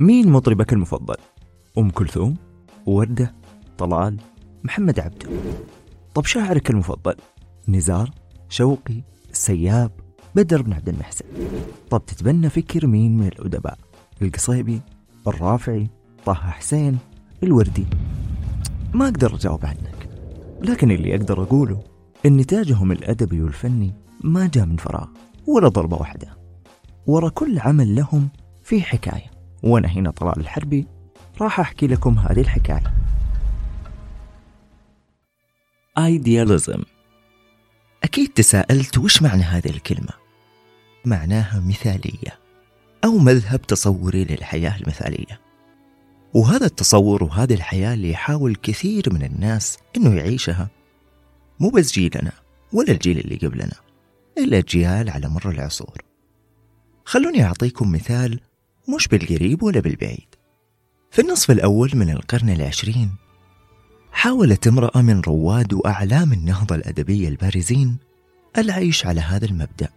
مين مطربك المفضل؟ أم كلثوم؟ وردة؟ طلال؟ محمد عبده طب شاعرك المفضل؟ نزار؟ شوقي؟ السياب؟ بدر بن عبد المحسن طب تتبنى فكر مين من الأدباء؟ القصيبي؟ الرافعي؟ طه حسين؟ الوردي؟ ما أقدر أجاوب عنك لكن اللي أقدر أقوله إن نتاجهم الأدبي والفني ما جاء من فراغ ولا ضربة واحدة ورا كل عمل لهم في حكاية. وأنا هنا طلال الحربي راح أحكي لكم هذه الحكاية. ايدياليزم أكيد تساءلت وش معنى هذه الكلمة؟ معناها مثالية أو مذهب تصوري للحياة المثالية. وهذا التصور وهذه الحياة اللي يحاول كثير من الناس إنه يعيشها مو بس جيلنا ولا الجيل اللي قبلنا إلا أجيال على مر العصور. خلوني أعطيكم مثال مش بالقريب ولا بالبعيد. في النصف الأول من القرن العشرين حاولت امرأة من رواد وأعلام النهضة الأدبية البارزين العيش على هذا المبدأ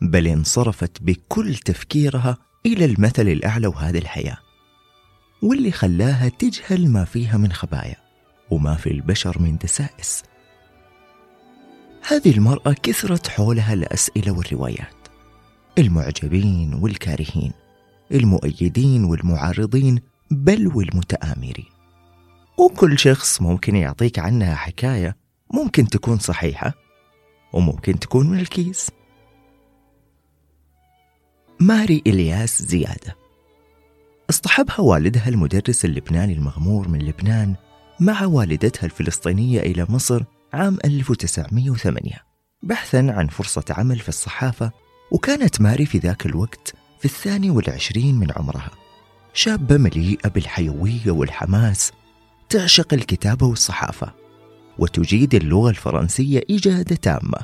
بل انصرفت بكل تفكيرها إلى المثل الأعلى وهذه الحياة واللي خلاها تجهل ما فيها من خبايا وما في البشر من دسائس. هذه المرأة كثرت حولها الأسئلة والروايات المعجبين والكارهين. المؤيدين والمعارضين بل والمتآمرين. وكل شخص ممكن يعطيك عنها حكاية ممكن تكون صحيحة وممكن تكون من الكيس. ماري إلياس زيادة. اصطحبها والدها المدرس اللبناني المغمور من لبنان مع والدتها الفلسطينية إلى مصر عام 1908 بحثا عن فرصة عمل في الصحافة وكانت ماري في ذاك الوقت في الثاني والعشرين من عمرها. شابة مليئة بالحيوية والحماس تعشق الكتابة والصحافة وتجيد اللغة الفرنسية إجادة تامة.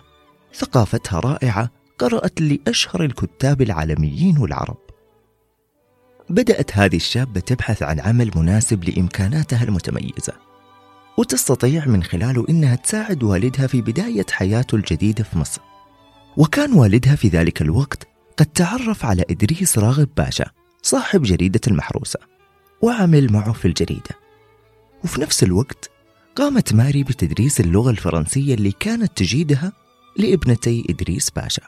ثقافتها رائعة قرأت لأشهر الكتاب العالميين والعرب. بدأت هذه الشابة تبحث عن عمل مناسب لإمكاناتها المتميزة وتستطيع من خلاله إنها تساعد والدها في بداية حياته الجديدة في مصر. وكان والدها في ذلك الوقت قد تعرف على إدريس راغب باشا صاحب جريدة المحروسة وعمل معه في الجريدة. وفي نفس الوقت قامت ماري بتدريس اللغة الفرنسية اللي كانت تجيدها لابنتي إدريس باشا.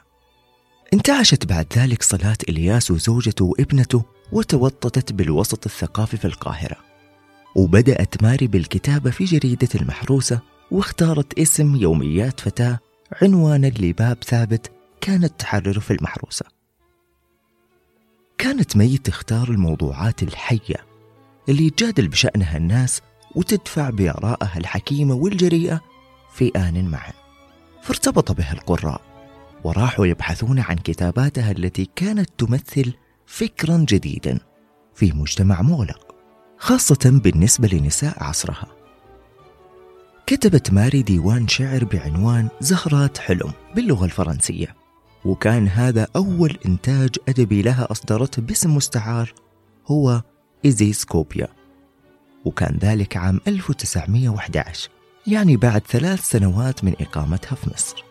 انتعشت بعد ذلك صلاة إلياس وزوجته وابنته وتوطدت بالوسط الثقافي في القاهرة. وبدأت ماري بالكتابة في جريدة المحروسة واختارت اسم يوميات فتاة عنوانا لباب ثابت كانت تحرره في المحروسة. كانت مي تختار الموضوعات الحية اللي يتجادل بشأنها الناس وتدفع بآرائها الحكيمة والجريئة في آن معا. فارتبط بها القراء وراحوا يبحثون عن كتاباتها التي كانت تمثل فكرا جديدا في مجتمع مغلق خاصة بالنسبة لنساء عصرها. كتبت ماري ديوان شعر بعنوان زهرات حلم باللغة الفرنسية. وكان هذا أول إنتاج أدبي لها أصدرته باسم مستعار هو إيزيسكوبيا وكان ذلك عام 1911 يعني بعد ثلاث سنوات من إقامتها في مصر.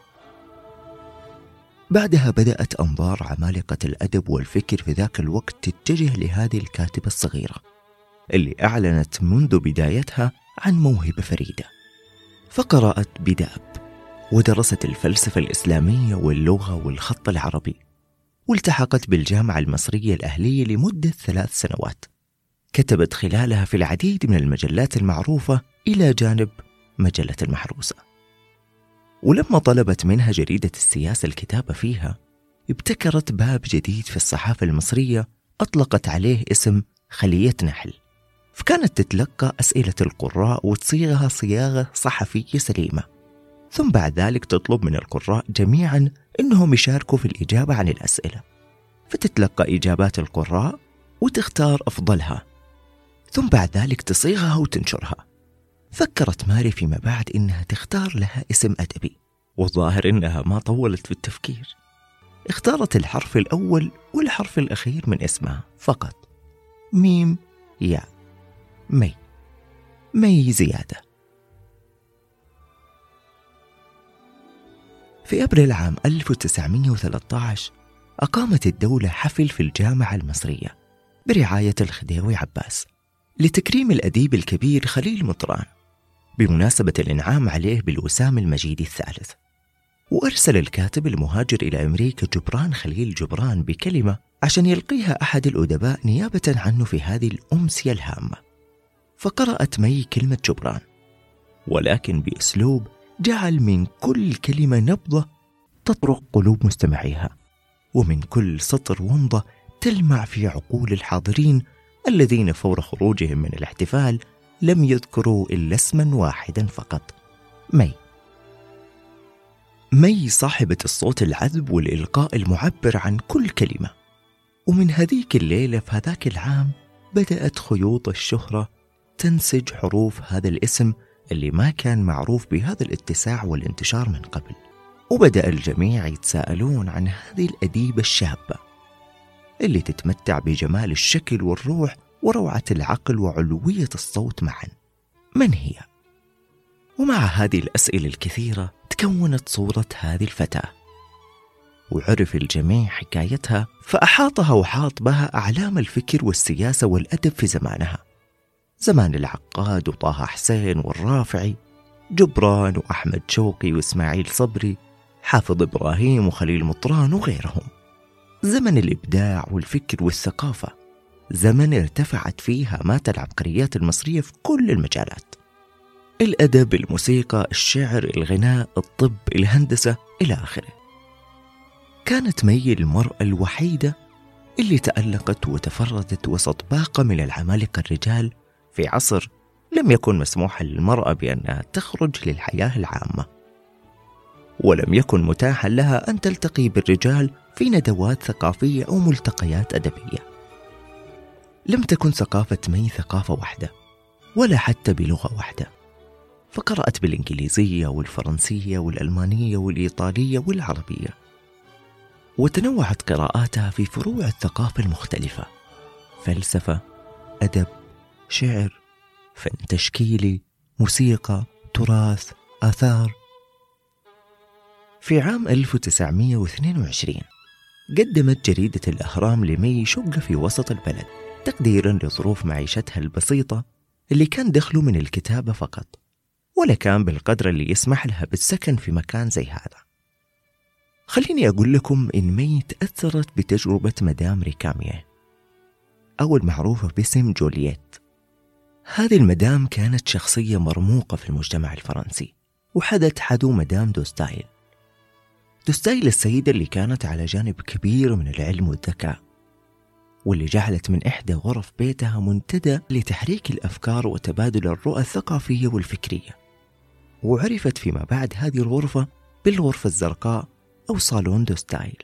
بعدها بدأت أنظار عمالقة الأدب والفكر في ذاك الوقت تتجه لهذه الكاتبة الصغيرة اللي أعلنت منذ بدايتها عن موهبة فريدة فقرأت بدأب ودرست الفلسفة الإسلامية واللغة والخط العربي والتحقت بالجامعة المصرية الأهلية لمدة ثلاث سنوات. كتبت خلالها في العديد من المجلات المعروفة إلى جانب مجلة المحروسة. ولما طلبت منها جريدة السياسة الكتابة فيها ابتكرت باب جديد في الصحافة المصرية أطلقت عليه اسم خلية نحل. فكانت تتلقى أسئلة القراء وتصيغها صياغة صحفية سليمة. ثم بعد ذلك تطلب من القراء جميعا أنهم يشاركوا في الإجابة عن الأسئلة. فتتلقى إجابات القراء وتختار أفضلها. ثم بعد ذلك تصيغها وتنشرها. فكرت ماري فيما بعد إنها تختار لها اسم أدبي والظاهر إنها ما طولت في التفكير. اختارت الحرف الأول والحرف الأخير من اسمها فقط. ميم يا مي مي زيادة. في أبريل عام 1913 أقامت الدولة حفل في الجامعة المصرية برعاية الخديوي عباس لتكريم الأديب الكبير خليل مطران بمناسبة الإنعام عليه بالوسام المجيد الثالث. وأرسل الكاتب المهاجر إلى أمريكا جبران خليل جبران بكلمة عشان يلقيها أحد الأدباء نيابة عنه في هذه الأمسية الهامة. فقرأت مي كلمة جبران. ولكن بأسلوب جعل من كل كلمة نبضة تطرق قلوب مستمعيها ومن كل سطر ومضة تلمع في عقول الحاضرين الذين فور خروجهم من الاحتفال لم يذكروا إلا اسما واحدا فقط مي. مي صاحبة الصوت العذب والإلقاء المعبر عن كل كلمة. ومن هذيك الليلة في هذاك العام بدأت خيوط الشهرة تنسج حروف هذا الاسم اللي ما كان معروف بهذا الاتساع والانتشار من قبل. وبدأ الجميع يتساءلون عن هذه الأديبة الشابة اللي تتمتع بجمال الشكل والروح وروعة العقل وعلوية الصوت معا. من هي؟ ومع هذه الأسئلة الكثيرة تكونت صورة هذه الفتاة. وعرف الجميع حكايتها فأحاطها وحاط بها أعلام الفكر والسياسة والأدب في زمانها. زمان العقاد وطه حسين والرافعي جبران وأحمد شوقي وإسماعيل صبري حافظ إبراهيم وخليل مطران وغيرهم. زمن الإبداع والفكر والثقافة زمن ارتفعت فيه هامات العبقريات المصرية في كل المجالات. الأدب الموسيقى الشعر الغناء الطب الهندسة إلى آخره. كانت مي المرأة الوحيدة اللي تألقت وتفردت وسط باقة من العمالقة الرجال في عصر لم يكن مسموحا للمرأة بأنها تخرج للحياة العامة ولم يكن متاحا لها أن تلتقي بالرجال في ندوات ثقافية أو ملتقيات أدبية. لم تكن ثقافة مي ثقافة واحدة ولا حتى بلغة واحدة. فقرأت بالإنجليزية والفرنسية والألمانية والإيطالية والعربية وتنوعت قراءاتها في فروع الثقافة المختلفة فلسفة أدب شعر فن تشكيلي موسيقى تراث آثار. في عام 1922 قدمت جريدة الأهرام لمي شقة في وسط البلد تقديرا لظروف معيشتها البسيطة اللي كان دخله من الكتابة فقط ولا كان بالقدر اللي يسمح لها بالسكن في مكان زي هذا. خليني أقول لكم إن مي تأثرت بتجربة مدام ريكامية أو المعروفة باسم جولييت. هذه المدام كانت شخصية مرموقة في المجتمع الفرنسي وحذت حذو مدام دوستايل. دوستايل السيدة اللي كانت على جانب كبير من العلم والذكاء واللي جعلت من إحدى غرف بيتها منتدى لتحريك الأفكار وتبادل الرؤى الثقافية والفكرية. وعرفت فيما بعد هذه الغرفة بالغرفة الزرقاء أو صالون دوستايل.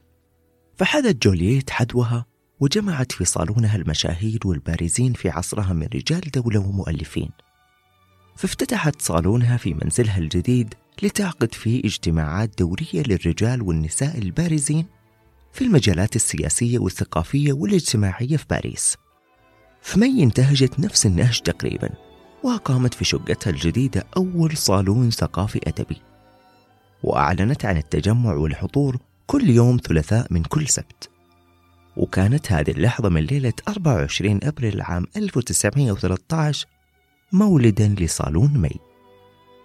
فحذت جولييت حذوها وجمعت في صالونها المشاهير والبارزين في عصرها من رجال دولة ومؤلفين. فافتتحت صالونها في منزلها الجديد لتعقد فيه اجتماعات دورية للرجال والنساء البارزين في المجالات السياسية والثقافية والاجتماعية في باريس. فمي انتهجت نفس النهج تقريبا وأقامت في شقتها الجديدة أول صالون ثقافي أدبي. وأعلنت عن التجمع والحضور كل يوم ثلاثاء من كل سبت. وكانت هذه اللحظة من ليلة 24 أبريل عام 1913 مولدا لصالون مي.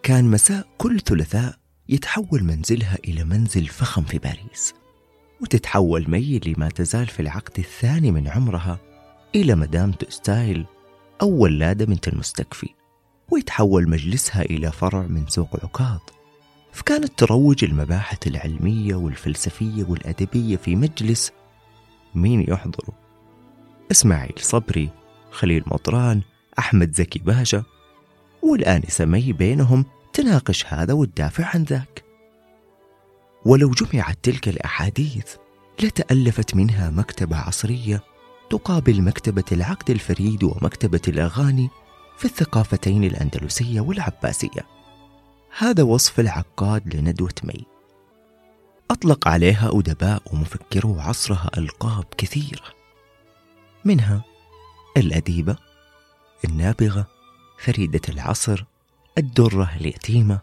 كان مساء كل ثلاثاء يتحول منزلها إلى منزل فخم في باريس. وتتحول مي اللي ما تزال في العقد الثاني من عمرها إلى مدام ستايل أو ولادة بنت المستكفي. ويتحول مجلسها إلى فرع من سوق عكاظ فكانت تروج المباحث العلمية والفلسفية والأدبية في مجلس مين يحضره إسماعيل صبري خليل مطران أحمد زكي باشا. والآنسة مي بينهم تناقش هذا وتدافع عن ذاك. ولو جمعت تلك الأحاديث لتألفت منها مكتبة عصرية تقابل مكتبة العقد الفريد ومكتبة الأغاني في الثقافتين الأندلسية والعباسية. هذا وصف العقاد لندوة مي. أطلق عليها أدباء ومفكرو عصرها ألقاب كثيرة منها الأديبة النابغة فريدة العصر الدرة اليتيمة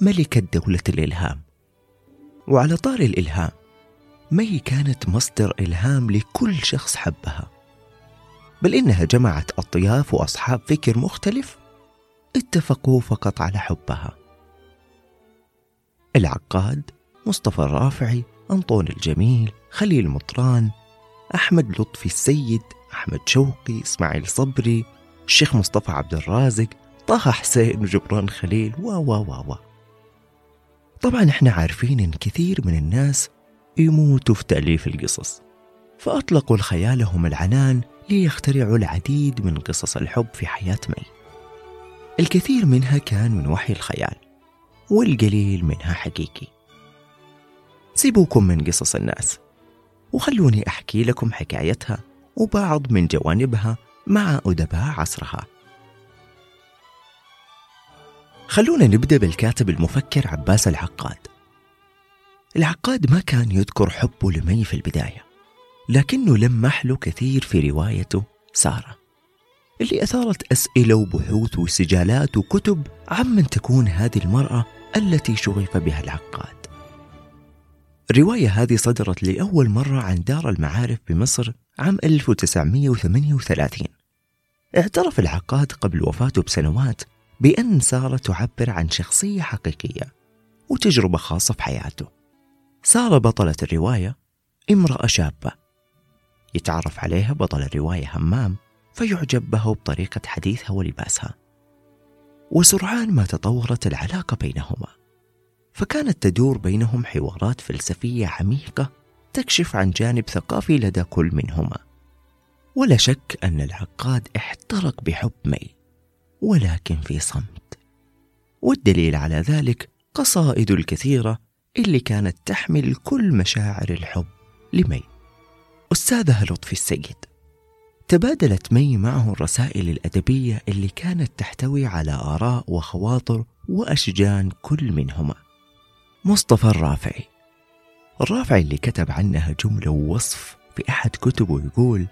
ملكة دولة الإلهام. وعلى طار الإلهام مي كانت مصدر إلهام لكل شخص حبها. بل إنها جمعت أطياف وأصحاب فكر مختلف اتفقوا فقط على حبها. العقاد مصطفى الرافعي أنطون الجميل خليل مطران أحمد لطفي السيد أحمد شوقي إسماعيل صبري الشيخ مصطفى عبد الرازق طه حسين وجبران خليل و و و و. طبعا إحنا عارفين إن كثير من الناس يموتوا في تأليف القصص فأطلقوا لخيالهم العنان ليخترعوا العديد من قصص الحب في حياة مي. الكثير منها كان من وحي الخيال والقليل منها حقيقي. سيبوكم من قصص الناس. وخلوني أحكي لكم حكايتها وبعض من جوانبها مع أدباء عصرها. خلونا نبدأ بالكاتب المفكر عباس العقاد. العقاد ما كان يذكر حبه لمي في البداية لكنه لمح له كثير في روايته سارة اللي أثارت أسئلة وبحوث وسجالات وكتب عمن تكون هذه المرأة التي شغف بها العقاد. الرواية هذه صدرت لأول مرة عن دار المعارف بمصر عام 1938 اعترف العقاد قبل وفاته بسنوات بأن سارة تعبر عن شخصية حقيقية وتجربة خاصة في حياته. سارة بطلة الرواية امرأة شابة. يتعرف عليها بطل الرواية همام فيعجب بها بطريقة حديثها ولباسها. وسرعان ما تطورت العلاقة بينهما. فكانت تدور بينهم حوارات فلسفية عميقة تكشف عن جانب ثقافي لدى كل منهما. ولا شك أن العقاد احترق بحب مي ولكن في صمت. والدليل على ذلك قصائد الكثيرة اللي كانت تحمل كل مشاعر الحب لمي أستاذها لطفي السيد تبادلت مي معه الرسائل الأدبية اللي كانت تحتوي على آراء وخواطر وأشجان كل منهما. مصطفى الرافعي. الرافعي اللي كتب عنها جملة ووصف في أحد كتبه يقول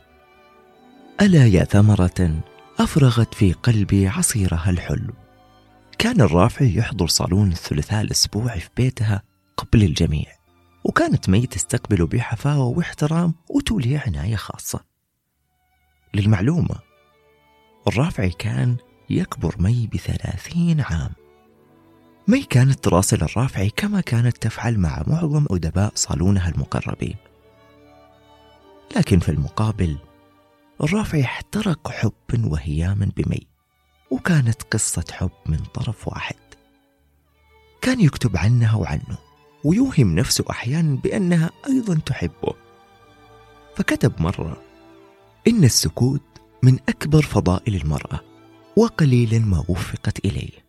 ألا يا ثمرة أفرغت في قلبي عصيرها الحلو. كان الرافعي يحضر صالون الثلاثاء الأسبوعي في بيتها قبل الجميع وكانت مي تستقبله بحفاوة واحترام وتولي عناية خاصة. للمعلومة الرافعي كان يكبر مي بثلاثين عام. مي كانت تراسل الرافعي كما كانت تفعل مع معظم أدباء صالونها المقربين. لكن في المقابل الرافعي احترق حبا وهياما بمي وكانت قصة حب من طرف واحد. كان يكتب عنها وعنه ويوهم نفسه أحيانا بأنها أيضا تحبه. فكتب مرة إن السكوت من أكبر فضائل المرأة وقليلا ما وفقت إليه.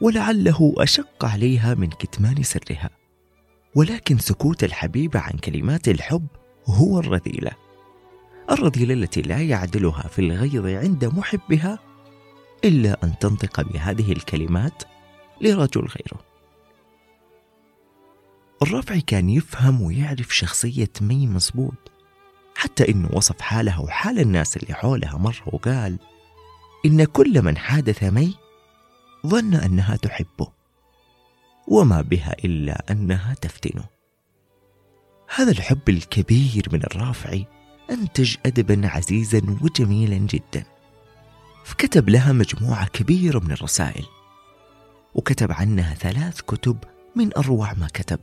ولعله أشق عليها من كتمان سرها. ولكن سكوت الحبيبة عن كلمات الحب هو الرذيلة. الرذيلة التي لا يعدلها في الغيظ عند محبها إلا أن تنطق بهذه الكلمات لرجل غيره. الرافعي كان يفهم ويعرف شخصية مي مزبوط حتى إنه وصف حالها وحال الناس اللي حولها مرة وقال إن كل من حادث مي ظن أنها تحبه وما بها إلا أنها تفتنه. هذا الحب الكبير من الرافعي أنتج أدبا عزيزا وجميلا جدا. فكتب لها مجموعة كبيرة من الرسائل وكتب عنها ثلاث كتب من أروع ما كتب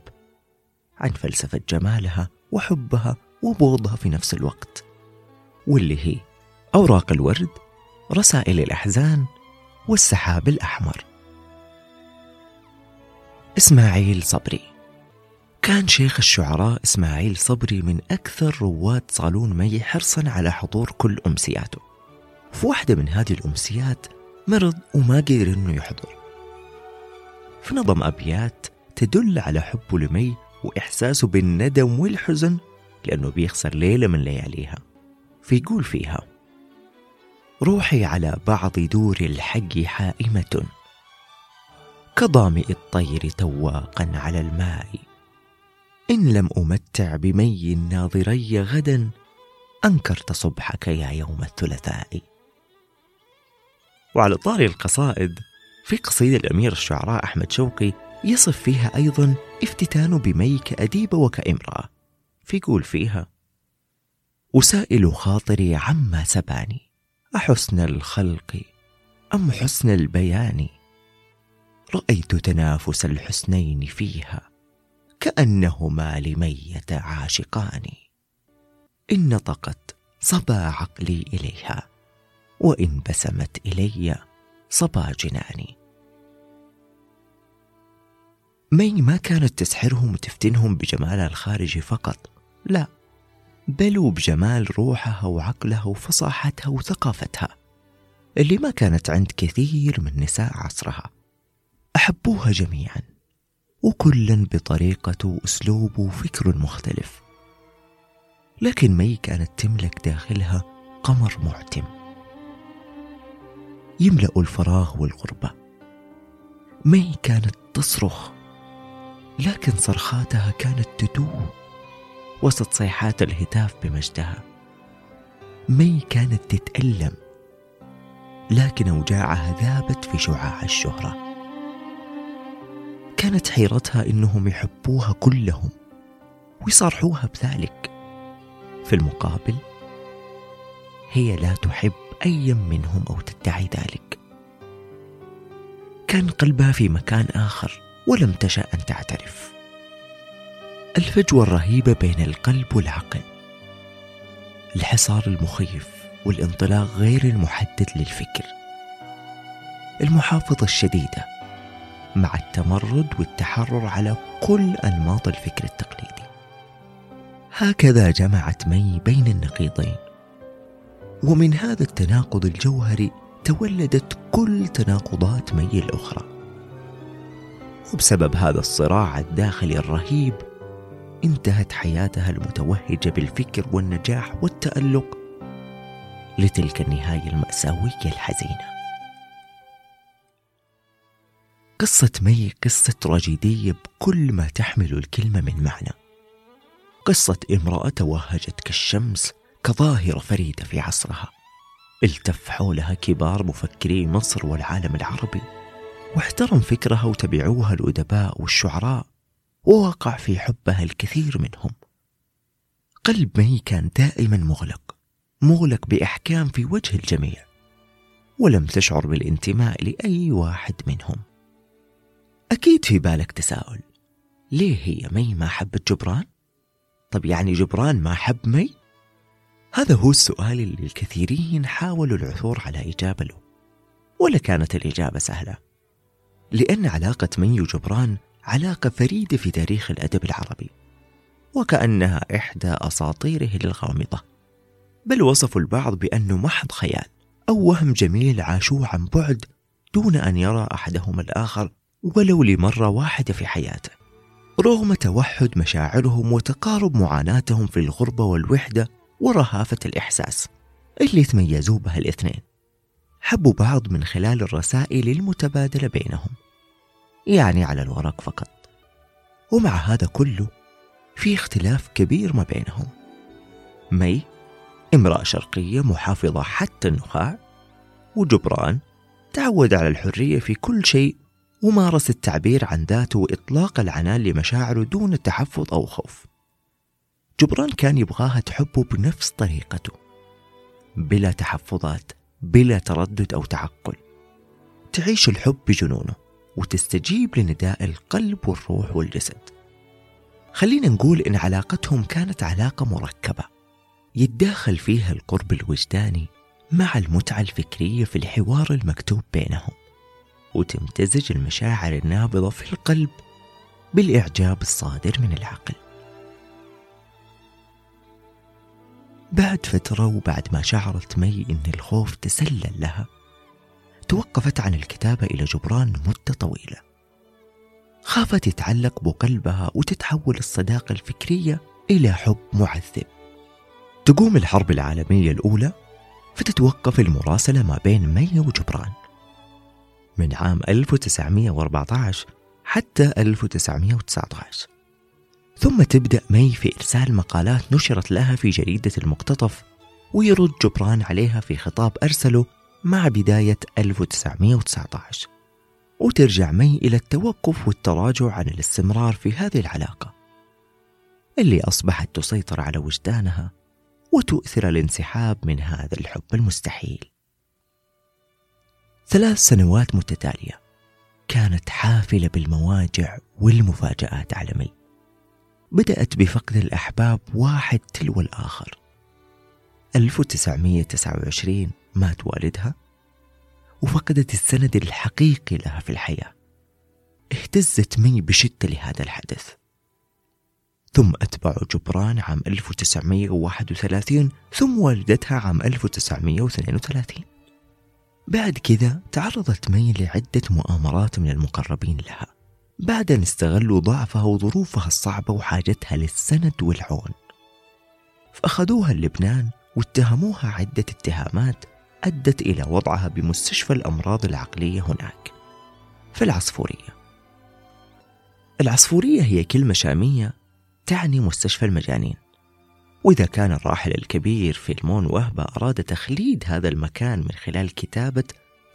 عن فلسفة جمالها وحبها وبغضها في نفس الوقت واللي هي أوراق الورد رسائل الأحزان والسحاب الأحمر. إسماعيل صبري. كان شيخ الشعراء إسماعيل صبري من أكثر رواد صالون مي حرصا على حضور كل أمسياته. في واحدة من هذه الأمسيات مرض وما قدر إنه يحضر. فنظم أبيات تدل على حبه لمي وإحساسه بالندم والحزن لأنه بيخسر ليلة من لياليها. فيقول فيها روحي على بعض دور الحي حائمة. كظامئ الطير تواقا على الماء. إن لم أمتع بمي الناظري غدا أنكرت صبحك يا يوم الثلاثاء. وعلى طاري القصائد في قصيدة الأمير الشعراء أحمد شوقي يصف فيها أيضا افتتانه بمي كأديبة وكإمرأة. فيقول فيها أسائل خاطري عما سباني أحسن الخلق أم حسن البيان؟ رأيت تنافس الحسنين فيها كأنهما لمية عاشقان إن نطقت صبا عقلي إليها وإن بسمت إلي صبا جناني. مي ما كانت تسحرهم وتفتنهم بجمالها الخارجي فقط لا. بل وبجمال روحها وعقلها وفصاحتها وثقافتها اللي ما كانت عند كثير من نساء عصرها. أحبوها جميعا وكلا بطريقته وأسلوبه وفكر مختلف. لكن مي كانت تملك داخلها قمر معتم. يملأ الفراغ والغربة. مي كانت تصرخ لكن صرخاتها كانت تدوم وسط صيحات الهتاف بمجدها. مي كانت تتألم لكن أوجاعها ذابت في شعاع الشهرة. كانت حيرتها إنهم يحبوها كلهم ويصارحوها بذلك. في المقابل هي لا تحب أي منهم أو تدعي ذلك. كان قلبها في مكان آخر ولم تشأ أن تعترف. الفجوة الرهيبة بين القلب والعقل. الحصار المخيف والانطلاق غير المحدد للفكر. المحافظة الشديدة مع التمرد والتحرر على كل أنماط الفكر التقليدي. هكذا جمعت مي بين النقيضين. ومن هذا التناقض الجوهري تولدت كل تناقضات مي الأخرى. وبسبب هذا الصراع الداخلي الرهيب انتهت حياتها المتوهجة بالفكر والنجاح والتألق لتلك النهاية المأساوية الحزينة. قصة مي قصة تراجيدية بكل ما تحمل الكلمة من معنى. قصة امرأة توهجت كالشمس كظاهرة فريدة في عصرها. التف حولها كبار مفكري مصر والعالم العربي واحترم فكرها وتبعوها الأدباء والشعراء ووقع في حبها الكثير منهم قلب مي كان دائما مغلق مغلق بإحكام في وجه الجميع ولم تشعر بالانتماء لأي واحد منهم أكيد في بالك تساؤل ليه هي مي ما حبت جبران؟ طب يعني جبران ما حب مي؟ هذا هو السؤال اللي الكثيرين حاولوا العثور على إجابة له ولا كانت الإجابة سهلة لأن علاقة مي وجبران علاقة فريدة في تاريخ الأدب العربي وكأنها إحدى أساطيره الغامضة بل وصفوا البعض بأنه محض خيال أو وهم جميل عاشوه عن بعد دون أن يرى أحدهما الآخر ولو لمرة واحدة في حياته. رغم توحد مشاعرهم وتقارب معاناتهم في الغربة والوحدة ورهافة الإحساس اللي تميزوا بها الاثنين حبوا بعض من خلال الرسائل المتبادلة بينهم. يعني على الورق فقط. ومع هذا كله في اختلاف كبير ما بينهم. مي امرأة شرقية محافظة حتى النخاع وجبران تعود على الحرية في كل شيء ومارس التعبير عن ذاته وإطلاق العنان لمشاعره دون تحفظ أو خوف. جبران كان يبغاها تحبه بنفس طريقته بلا تحفظات بلا تردد أو تعقل. تعيش الحب بجنونه. وتستجيب لنداء القلب والروح والجسد. خلينا نقول إن علاقتهم كانت علاقة مركبة يتداخل فيها القرب الوجداني مع المتعة الفكرية في الحوار المكتوب بينهم وتمتزج المشاعر النابضة في القلب بالإعجاب الصادر من العقل. بعد فترة وبعد ما شعرت مي إن الخوف تسلل لها توقفت عن الكتابة إلى جبران مدة طويلة. خافت يتعلق بقلبها وتتحول الصداقة الفكرية إلى حب معذب. تقوم الحرب العالمية الأولى فتتوقف المراسلة ما بين مي وجبران. من عام 1914 حتى 1919 ثم تبدأ مي في إرسال مقالات نشرت لها في جريدة المقتطف ويرد جبران عليها في خطاب أرسله مع بداية 1919 وترجع مي إلى التوقف والتراجع عن الاستمرار في هذه العلاقة اللي أصبحت تسيطر على وجدانها وتؤثر الانسحاب من هذا الحب المستحيل. ثلاث سنوات متتالية كانت حافلة بالمواجع والمفاجآت على مي. بدأت بفقد الأحباب واحد تلو الآخر. 1929 مات والدها وفقدت السند الحقيقي لها في الحياة. اهتزت مي بشدة لهذا الحدث. ثم أتبع جبران عام 1931 ثم والدتها عام 1932 بعد كذا تعرضت مي لعدة مؤامرات من المقربين لها. بعد أن استغلوا ضعفها وظروفها الصعبة وحاجتها للسند والعون. فأخذوها لبنان واتهموها عدة اتهامات أدت إلى وضعها بمستشفى الأمراض العقلية هناك في العصفورية. العصفورية هي كلمة شامية تعني مستشفى المجانين وإذا كان الراحل الكبير فيلمون وهبة أراد تخليد هذا المكان من خلال كتابة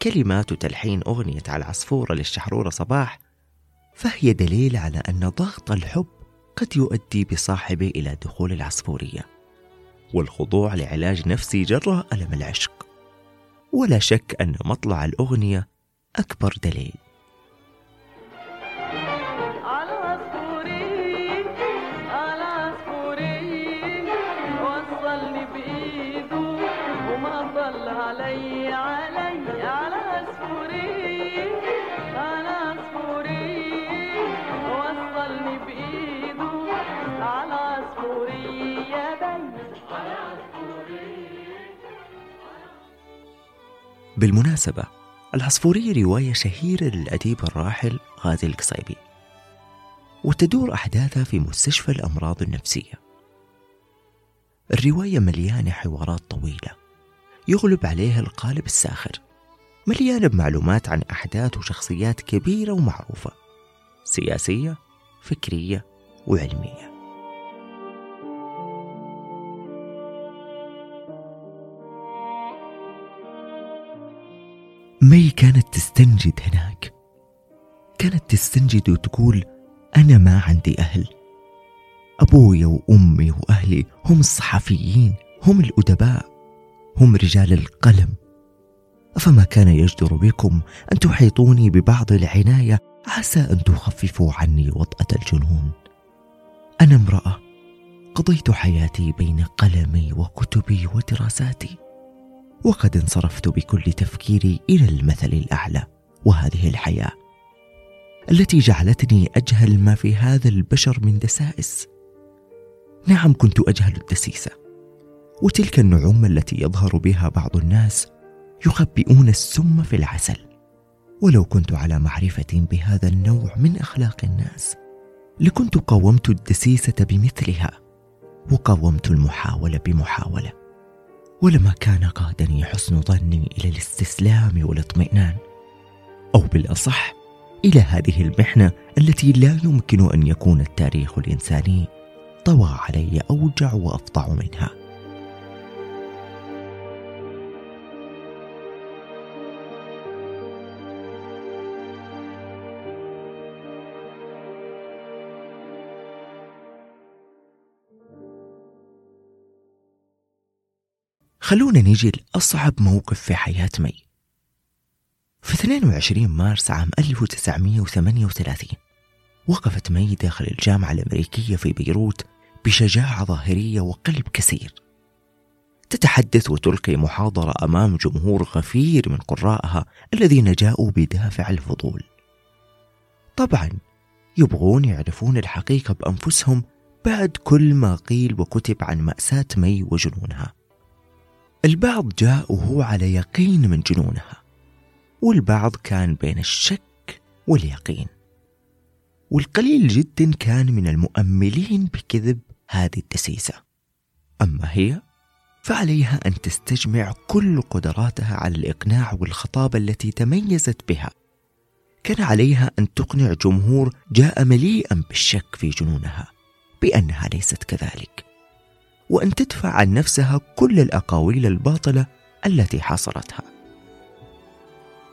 كلمات وتلحين أغنية على العصفورة للشحرورة صباح فهي دليل على أن ضغط الحب قد يؤدي بصاحبه إلى دخول العصفورية. والخضوع لعلاج نفسي جراء ألم العشق. ولا شك أن مطلع الأغنية أكبر دليل. بالمناسبة العصفورية رواية شهيرة للأديب الراحل غازي القصيبي وتدور أحداثها في مستشفى الأمراض النفسية. الرواية مليانة حوارات طويلة يغلب عليها القالب الساخر مليانة بمعلومات عن أحداث وشخصيات كبيرة ومعروفة سياسية فكرية وعلمية. مي كانت تستنجد هناك. كانت تستنجد وتقول أنا ما عندي أهل. أبوي وأمي وأهلي هم الصحفيين هم الأدباء هم رجال القلم. أفما كان يجدر بكم أن تحيطوني ببعض العناية؟ عسى أن تخففوا عني وطأة الجنون. أنا امرأة قضيت حياتي بين قلمي وكتبي ودراساتي. وقد انصرفت بكل تفكيري إلى المثل الأعلى وهذه الحياة التي جعلتني أجهل ما في هذا البشر من دسائس. نعم كنت أجهل الدسيسة وتلك النعوم التي يظهر بها بعض الناس يخبئون السم في العسل. ولو كنت على معرفة بهذا النوع من أخلاق الناس لكنت قاومت الدسيسة بمثلها وقاومت المحاولة بمحاولة. ولما كان قادني حسن ظني إلى الاستسلام والاطمئنان أو بالأصح إلى هذه المحنة التي لا يمكن أن يكون التاريخ الإنساني طوى علي أوجع وأفظع منها. خلونا نيجي لأصعب موقف في حياة مي. في 22 مارس عام 1938 وقفت مي داخل الجامعة الأمريكية في بيروت بشجاعة ظاهرية وقلب كسير تتحدث وتلقي محاضرة أمام جمهور غفير من قرائها الذين جاءوا بدافع الفضول. طبعا يبغون يعرفون الحقيقة بأنفسهم بعد كل ما قيل وكتب عن مأساة مي وجنونها. البعض جاء وهو على يقين من جنونها والبعض كان بين الشك واليقين. والقليل جدا كان من المؤملين بكذب هذه الدسيسه أما هي فعليها أن تستجمع كل قدراتها على الإقناع والخطابه التي تميزت بها. كان عليها أن تقنع جمهور جاء مليئا بالشك في جنونها بأنها ليست كذلك. وأن تدفع عن نفسها كل الأقاويل الباطلة التي حاصرتها.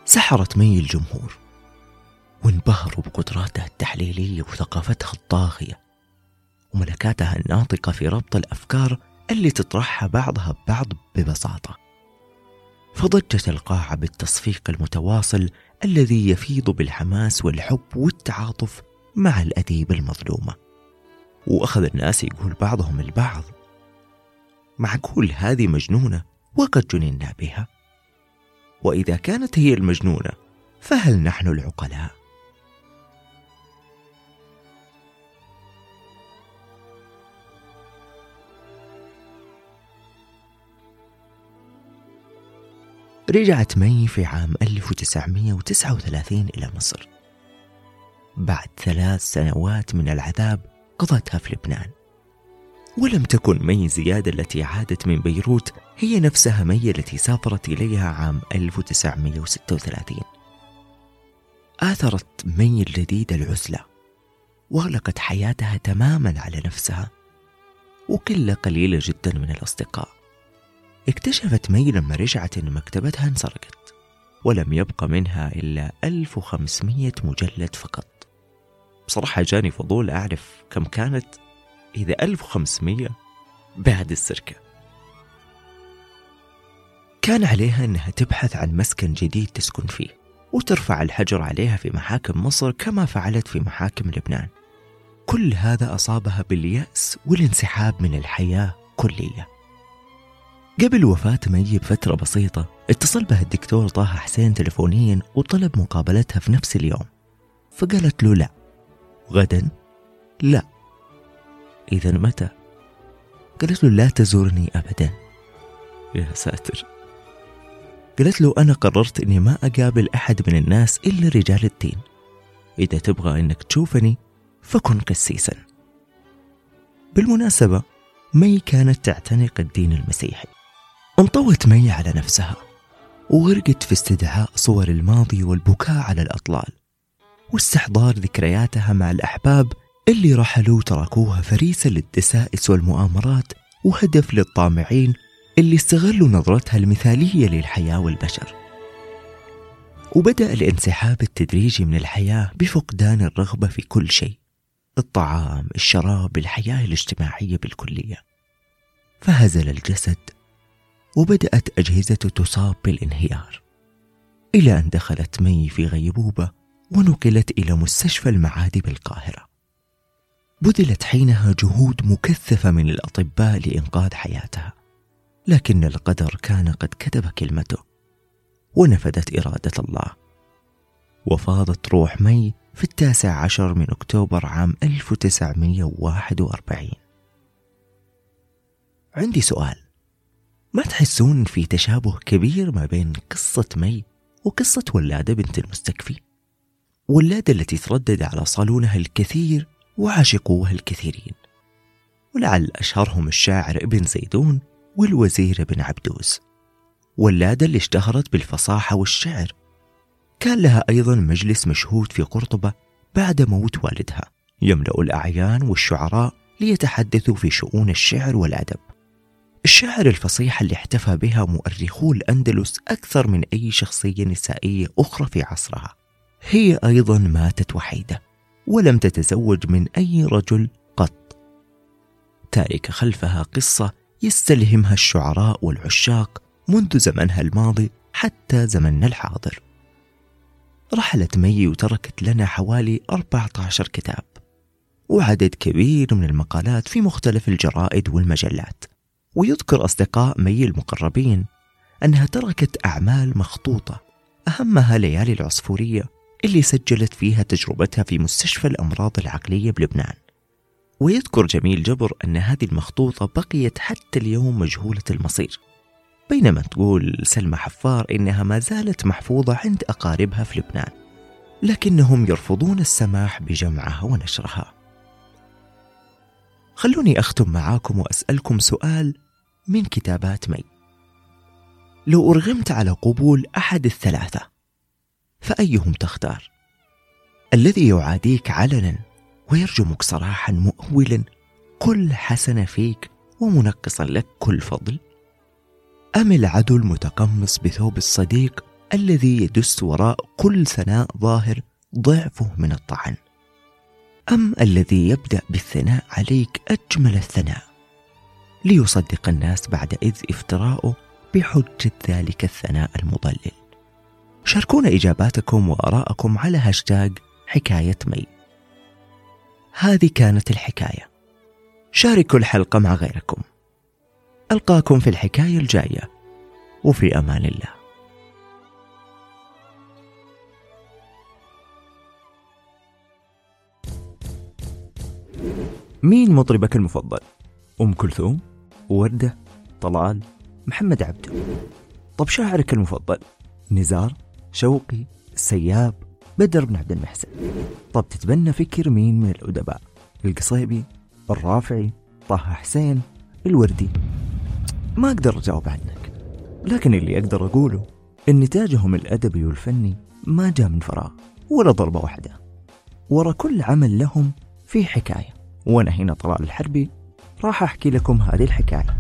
سحرت مي الجمهور وانبهروا بقدراتها التحليلية وثقافتها الطاغية وملكاتها الناطقة في ربط الأفكار اللي تطرحها بعضها ببعض ببساطة. فضجت القاعة بالتصفيق المتواصل الذي يفيض بالحماس والحب والتعاطف مع الأديب المظلومة. وأخذ الناس يقول بعضهم البعض معقول هذه مجنونة وقد جننا بها. وإذا كانت هي المجنونة فهل نحن العقلاء؟ رجعت مي في عام 1939 إلى مصر. بعد ثلاث سنوات من العذاب قضتها في لبنان. ولم تكن مي زيادة التي عادت من بيروت هي نفسها مي التي سافرت إليها عام 1936 آثرت مي الجديد العزلة وأغلقت حياتها تماما على نفسها وقلة قليلة جدا من الأصدقاء. اكتشفت مي لما رجعت أن مكتبتها انسرقت ولم يبقى منها إلا 1500 مجلد فقط. بصراحة جاني فضول أعرف كم كانت إذا 1500 بعد السرقة. كان عليها أنها تبحث عن مسكن جديد تسكن فيه وترفع الحجر عليها في محاكم مصر كما فعلت في محاكم لبنان. كل هذا أصابها باليأس والانسحاب من الحياة كلية. قبل وفاة مي بفترة بسيطة اتصل بها الدكتور طه حسين تلفونيا وطلب مقابلتها في نفس اليوم فقالت له لا. غدا؟ لا. إذا متى؟ قالت له لا تزورني أبدا. يا ساتر. قالت له أنا قررت أني ما أقابل أحد من الناس إلا رجال الدين. إذا تبغى أنك تشوفني فكن قسيسا. بالمناسبة مي كانت تعتنق الدين المسيحي. انطوت مي على نفسها وغرقت في استدعاء صور الماضي والبكاء على الأطلال واستحضار ذكرياتها مع الأحباب اللي رحلوا تركوها فريسة للدسائس والمؤامرات وهدف للطامعين اللي استغلوا نظرتها المثالية للحياة والبشر. وبدأ الانسحاب التدريجي من الحياة بفقدان الرغبة في كل شيء الطعام، الشراب، الحياة الاجتماعية بالكلية. فهزل الجسد وبدأت أجهزته تصاب بالانهيار إلى أن دخلت مي في غيبوبة ونقلت إلى مستشفى المعادي بالقاهرة. بذلت حينها جهود مكثفة من الأطباء لإنقاذ حياتها. لكن القدر كان قد كتب كلمته ونفذت إرادة الله. وفاضت روح مي في التاسع عشر من أكتوبر عام 1941 عندي سؤال. ما تحسون في تشابه كبير ما بين قصة مي وقصة ولادة بنت المستكفي؟ ولادة التي تردد على صالونها الكثير وعاشقوها الكثيرين. ولعل أشهرهم الشاعر ابن زيدون والوزير بن عبدوس. ولادة اللي اشتهرت بالفصاحة والشعر. كان لها أيضا مجلس مشهود في قرطبة بعد موت والدها. يملأ الأعيان والشعراء ليتحدثوا في شؤون الشعر والأدب. الشاعر الفصيح اللي احتفى بها مؤرخو الأندلس أكثر من أي شخصية نسائية أخرى في عصرها. هي أيضا ماتت وحيدة. ولم تتزوج من أي رجل قط. تارك خلفها قصة يستلهمها الشعراء والعشاق منذ زمنها الماضي حتى زمننا الحاضر. رحلت مي وتركت لنا حوالي 14 كتاب وعدد كبير من المقالات في مختلف الجرائد والمجلات. ويذكر أصدقاء مي المقربين أنها تركت أعمال مخطوطة أهمها ليالي العصفورية اللي سجلت فيها تجربتها في مستشفى الأمراض العقلية بلبنان. ويذكر جميل جبر أن هذه المخطوطة بقيت حتى اليوم مجهولة المصير. بينما تقول سلمى حفار إنها ما زالت محفوظة عند أقاربها في لبنان. لكنهم يرفضون السماح بجمعها ونشرها. خلوني أختم معاكم وأسألكم سؤال من كتابات مي. لو أرغمت على قبول أحد الثلاثة فأيهم تختار؟ الذي يعاديك علنا ويرجمك صراحا مؤولا كل حسنة فيك ومنقصا لك كل فضل؟ أم العدو المتقمص بثوب الصديق الذي يدس وراء كل ثناء ظاهر ضعفه من الطعن؟ أم الذي يبدأ بالثناء عليك أجمل الثناء ليصدق الناس بعد إذ افتراؤه بحجة ذلك الثناء المضلل شاركونا إجاباتكم وآراءكم على هاشتاج حكاية مي هذه كانت الحكاية شاركوا الحلقة مع غيركم ألقاكم في الحكاية الجاية وفي أمان الله مين مطربك المفضل؟ أم كلثوم؟ وردة؟ طلال؟ محمد عبده طب شاعرك المفضل؟ نزار؟ شوقي؟ السياب؟ بدر بن عبد المحسن طب تتبنى فكر مين من الأدباء؟ القصيبي؟ الرافعي؟ طه حسين؟ الوردي؟ ما أقدر أجاوب عنك لكن اللي أقدر أقوله إن نتاجهم الأدبي والفني ما جاء من فراغ ولا ضربة واحدة ورا كل عمل لهم في حكاية وأنا هنا طلال الحربي راح أحكي لكم هذه الحكاية